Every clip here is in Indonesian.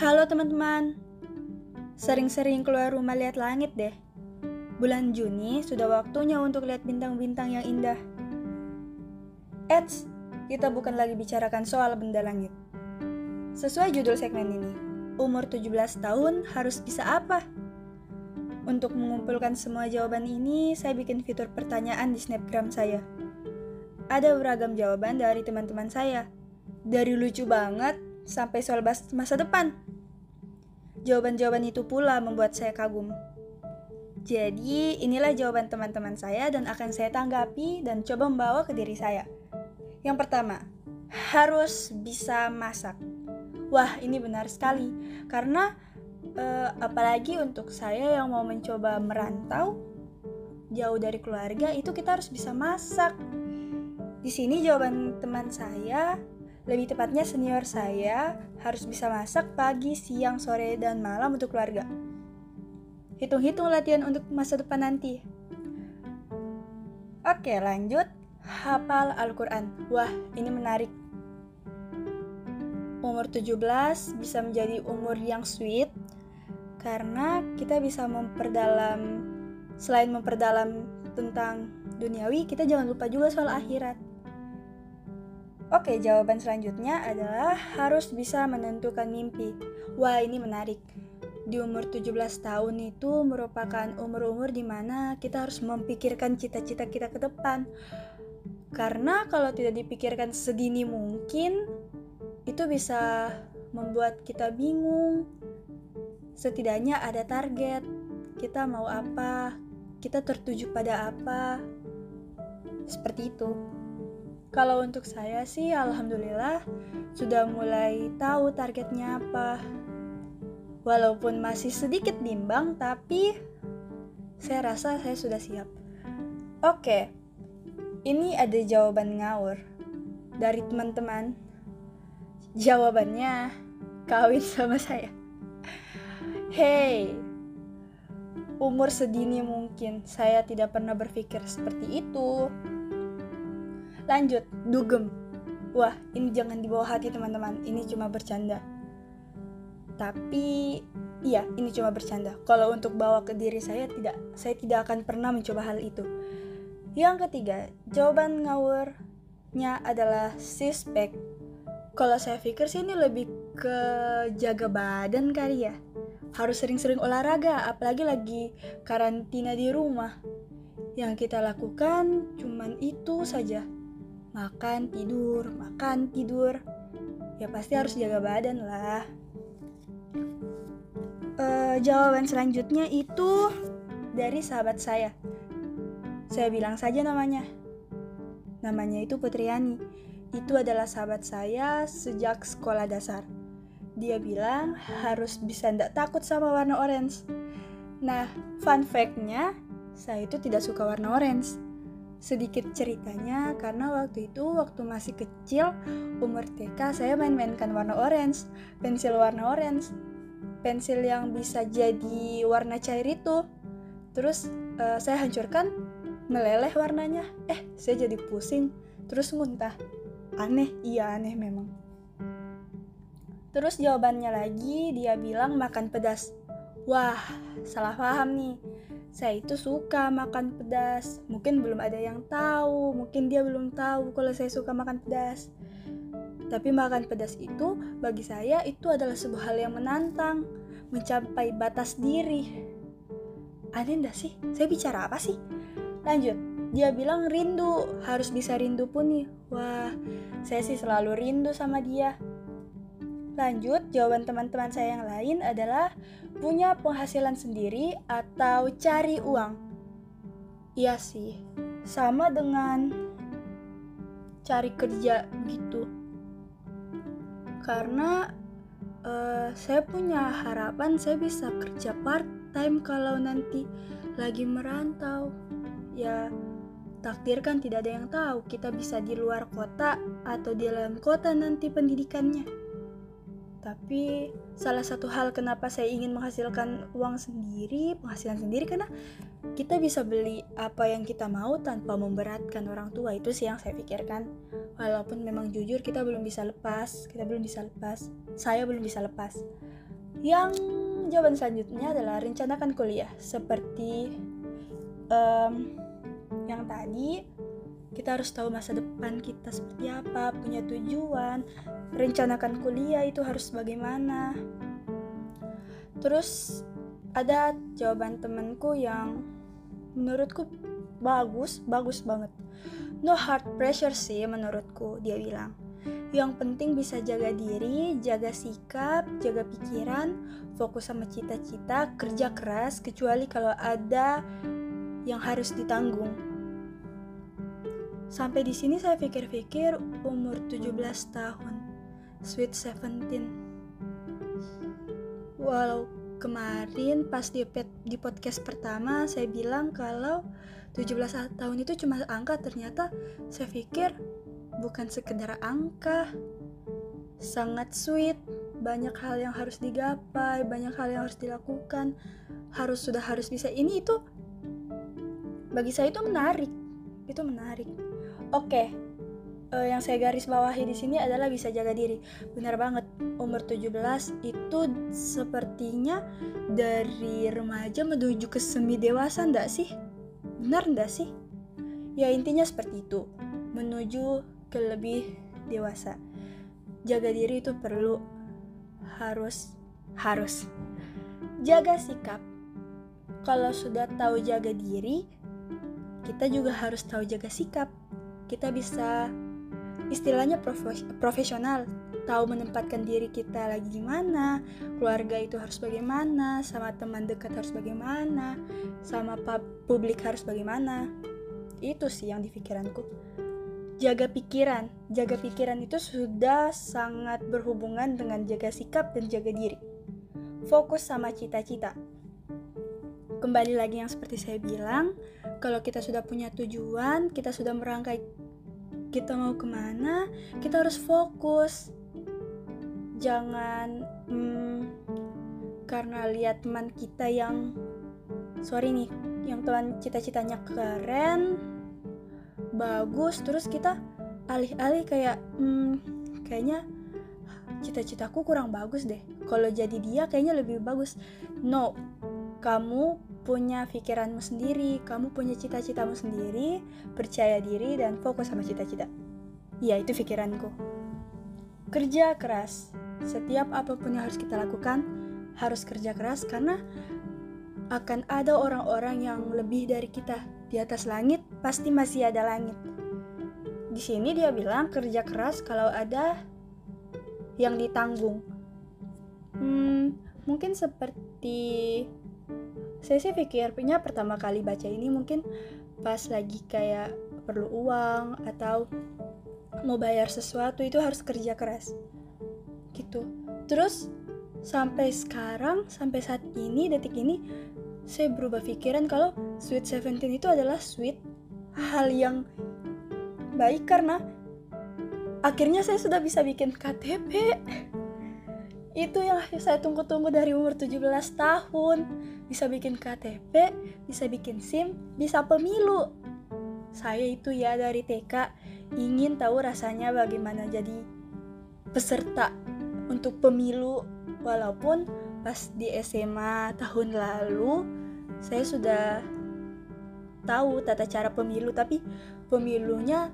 Halo teman-teman, sering-sering keluar rumah lihat langit deh. Bulan Juni sudah waktunya untuk lihat bintang-bintang yang indah. Eits, kita bukan lagi bicarakan soal benda langit. Sesuai judul segmen ini, umur 17 tahun harus bisa apa? Untuk mengumpulkan semua jawaban ini, saya bikin fitur pertanyaan di snapgram saya. Ada beragam jawaban dari teman-teman saya. Dari lucu banget sampai soal masa depan. Jawaban-jawaban itu pula membuat saya kagum. Jadi, inilah jawaban teman-teman saya dan akan saya tanggapi dan coba membawa ke diri saya. Yang pertama, harus bisa masak. Wah, ini benar sekali. Karena uh, apalagi untuk saya yang mau mencoba merantau jauh dari keluarga itu kita harus bisa masak. Di sini jawaban teman saya, lebih tepatnya senior saya harus bisa masak pagi, siang, sore, dan malam untuk keluarga. Hitung-hitung latihan untuk masa depan nanti. Oke, lanjut. Hafal Al-Quran. Wah, ini menarik. Umur 17 bisa menjadi umur yang sweet karena kita bisa memperdalam selain memperdalam tentang duniawi, kita jangan lupa juga soal akhirat. Oke, jawaban selanjutnya adalah harus bisa menentukan mimpi. Wah, ini menarik. Di umur 17 tahun itu merupakan umur-umur di mana kita harus memikirkan cita-cita kita ke depan. Karena kalau tidak dipikirkan sedini mungkin, itu bisa membuat kita bingung, setidaknya ada target kita mau apa kita tertuju pada apa seperti itu kalau untuk saya sih alhamdulillah sudah mulai tahu targetnya apa. Walaupun masih sedikit bimbang tapi saya rasa saya sudah siap. Oke ini ada jawaban ngawur dari teman-teman. Jawabannya kawin sama saya. Hei, umur sedini mungkin saya tidak pernah berpikir seperti itu. Lanjut, dugem. Wah, ini jangan dibawa hati teman-teman, ini cuma bercanda. Tapi, iya, ini cuma bercanda. Kalau untuk bawa ke diri saya tidak, saya tidak akan pernah mencoba hal itu. Yang ketiga, jawaban ngawurnya adalah suspek. Kalau saya pikir sih ini lebih ke jaga badan kali ya harus sering-sering olahraga, apalagi lagi karantina di rumah. Yang kita lakukan cuman itu saja. Makan, tidur, makan, tidur. Ya pasti harus jaga badan lah. Uh, jawaban selanjutnya itu dari sahabat saya. Saya bilang saja namanya. Namanya itu Putriani. Itu adalah sahabat saya sejak sekolah dasar dia bilang harus bisa ndak takut sama warna orange. Nah, fun fact-nya, saya itu tidak suka warna orange. Sedikit ceritanya, karena waktu itu, waktu masih kecil, umur TK, saya main-mainkan warna orange, pensil warna orange, pensil yang bisa jadi warna cair itu. Terus uh, saya hancurkan, meleleh warnanya. Eh, saya jadi pusing, terus muntah. Aneh, iya aneh memang. Terus jawabannya lagi dia bilang makan pedas. Wah, salah paham nih. Saya itu suka makan pedas. Mungkin belum ada yang tahu, mungkin dia belum tahu kalau saya suka makan pedas. Tapi makan pedas itu bagi saya itu adalah sebuah hal yang menantang, mencapai batas diri. Aneh enggak sih? Saya bicara apa sih? Lanjut, dia bilang rindu, harus bisa rindu pun nih. Wah, saya sih selalu rindu sama dia. Lanjut, jawaban teman-teman saya yang lain adalah punya penghasilan sendiri atau cari uang. Iya sih, sama dengan cari kerja gitu. Karena uh, saya punya harapan saya bisa kerja part time kalau nanti lagi merantau. Ya, takdir kan tidak ada yang tahu kita bisa di luar kota atau di dalam kota nanti pendidikannya. Tapi salah satu hal kenapa saya ingin menghasilkan uang sendiri, penghasilan sendiri karena kita bisa beli apa yang kita mau tanpa memberatkan orang tua. Itu sih yang saya pikirkan. Walaupun memang jujur kita belum bisa lepas, kita belum bisa lepas. Saya belum bisa lepas. Yang jawaban selanjutnya adalah rencanakan kuliah seperti um, yang tadi kita harus tahu masa depan kita seperti apa, punya tujuan, rencanakan kuliah itu harus bagaimana. Terus ada jawaban temanku yang menurutku bagus, bagus banget. No hard pressure sih menurutku, dia bilang. Yang penting bisa jaga diri, jaga sikap, jaga pikiran, fokus sama cita-cita, kerja keras, kecuali kalau ada yang harus ditanggung. Sampai di sini saya pikir-pikir umur 17 tahun. Sweet 17. Walau kemarin pas di, di podcast pertama saya bilang kalau 17 tahun itu cuma angka ternyata saya pikir bukan sekedar angka. Sangat sweet, banyak hal yang harus digapai, banyak hal yang harus dilakukan, harus sudah harus bisa ini itu bagi saya itu menarik. Itu menarik Oke, uh, yang saya garis bawahi di sini adalah bisa jaga diri. Benar banget, umur 17 itu sepertinya dari remaja menuju ke semi dewasa ndak sih? Benar ndak sih? Ya intinya seperti itu, menuju ke lebih dewasa. Jaga diri itu perlu, harus, harus. Jaga sikap. Kalau sudah tahu jaga diri, kita juga harus tahu jaga sikap kita bisa istilahnya profesional. Tahu menempatkan diri kita lagi gimana keluarga itu harus bagaimana sama teman dekat harus bagaimana sama publik harus bagaimana. Itu sih yang di pikiranku. Jaga pikiran. Jaga pikiran itu sudah sangat berhubungan dengan jaga sikap dan jaga diri. Fokus sama cita-cita. Kembali lagi yang seperti saya bilang kalau kita sudah punya tujuan, kita sudah merangkai kita mau ke mana, kita harus fokus. Jangan hmm, karena lihat teman kita yang sorry nih, yang teman cita-citanya keren, bagus, terus kita alih-alih kayak hmm, kayaknya cita-citaku kurang bagus deh. Kalau jadi dia kayaknya lebih bagus. No, kamu punya pikiranmu sendiri, kamu punya cita-citamu sendiri, percaya diri dan fokus sama cita-cita. Ya, itu pikiranku. Kerja keras. Setiap apa pun yang harus kita lakukan, harus kerja keras karena akan ada orang-orang yang lebih dari kita. Di atas langit pasti masih ada langit. Di sini dia bilang kerja keras kalau ada yang ditanggung. Hmm, mungkin seperti saya sih pikir punya pertama kali baca ini mungkin pas lagi kayak perlu uang atau mau bayar sesuatu itu harus kerja keras gitu. Terus sampai sekarang sampai saat ini detik ini saya berubah pikiran kalau sweet seventeen itu adalah sweet hal yang baik karena akhirnya saya sudah bisa bikin KTP itu yang saya tunggu-tunggu dari umur 17 tahun bisa bikin KTP, bisa bikin SIM, bisa pemilu. Saya itu ya dari TK ingin tahu rasanya bagaimana jadi peserta untuk pemilu walaupun pas di SMA tahun lalu saya sudah tahu tata cara pemilu tapi pemilunya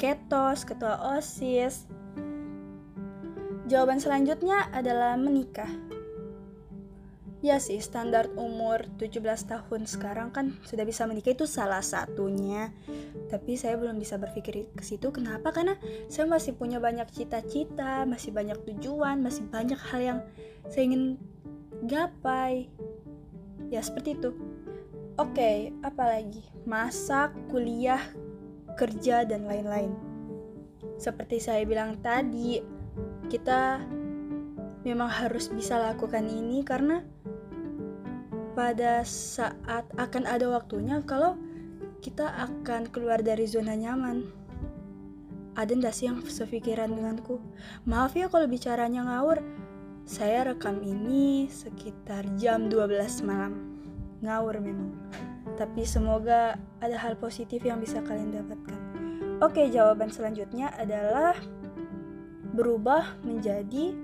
ketos, ketua OSIS. Jawaban selanjutnya adalah menikah. Ya sih, standar umur 17 tahun sekarang kan sudah bisa menikah itu salah satunya. Tapi saya belum bisa berpikir ke situ. Kenapa? Karena saya masih punya banyak cita-cita, masih banyak tujuan, masih banyak hal yang saya ingin gapai. Ya, seperti itu. Oke, apalagi? Masak, kuliah, kerja, dan lain-lain. Seperti saya bilang tadi, kita memang harus bisa lakukan ini karena pada saat akan ada waktunya kalau kita akan keluar dari zona nyaman. Ada ndak sih yang sepikiran denganku? Maaf ya kalau bicaranya ngawur. Saya rekam ini sekitar jam 12 malam. Ngawur memang. Tapi semoga ada hal positif yang bisa kalian dapatkan. Oke, jawaban selanjutnya adalah berubah menjadi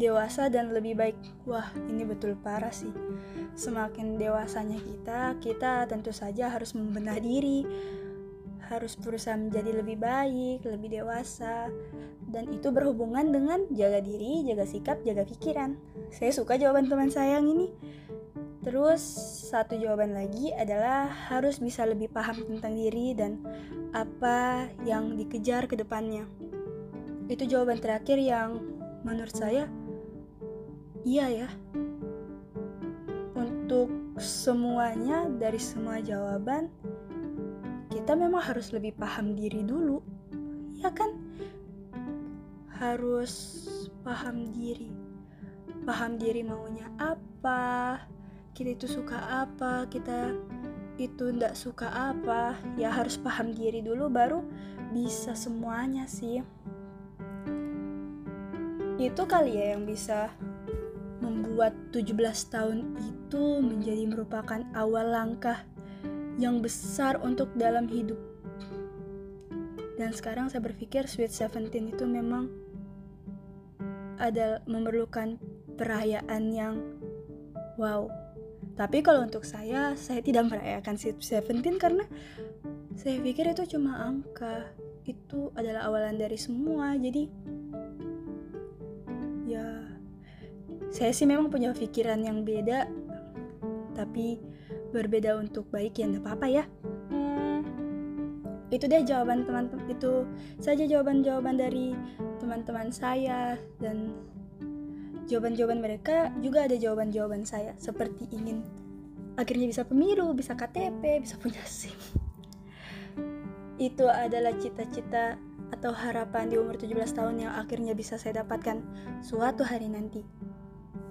dewasa dan lebih baik. Wah, ini betul parah sih. Semakin dewasanya kita, kita tentu saja harus membenah diri, harus berusaha menjadi lebih baik, lebih dewasa, dan itu berhubungan dengan jaga diri, jaga sikap, jaga pikiran. Saya suka jawaban teman saya yang ini. Terus satu jawaban lagi adalah harus bisa lebih paham tentang diri dan apa yang dikejar ke depannya. Itu jawaban terakhir yang menurut saya iya ya. Untuk semuanya dari semua jawaban kita memang harus lebih paham diri dulu. Ya kan? Harus paham diri. Paham diri maunya apa, kita itu suka apa kita itu ndak suka apa ya harus paham diri dulu baru bisa semuanya sih itu kali ya yang bisa membuat 17 tahun itu menjadi merupakan awal langkah yang besar untuk dalam hidup dan sekarang saya berpikir Sweet Seventeen itu memang ada memerlukan perayaan yang wow tapi kalau untuk saya, saya tidak merayakan Sweet Seventeen karena saya pikir itu cuma angka. Itu adalah awalan dari semua. Jadi saya sih memang punya pikiran yang beda, tapi berbeda untuk baik ya tidak apa-apa ya. Hmm, itu deh jawaban teman-teman itu saja jawaban-jawaban dari teman-teman saya dan jawaban-jawaban mereka juga ada jawaban-jawaban saya seperti ingin akhirnya bisa pemilu, bisa KTP, bisa punya SIM. Itu adalah cita-cita atau harapan di umur 17 tahun yang akhirnya bisa saya dapatkan suatu hari nanti.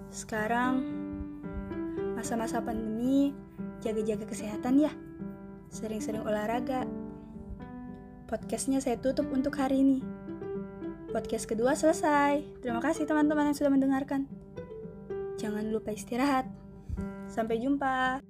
Sekarang masa-masa pandemi, jaga-jaga kesehatan ya. Sering-sering olahraga. Podcastnya saya tutup untuk hari ini. Podcast kedua selesai. Terima kasih teman-teman yang sudah mendengarkan. Jangan lupa istirahat. Sampai jumpa.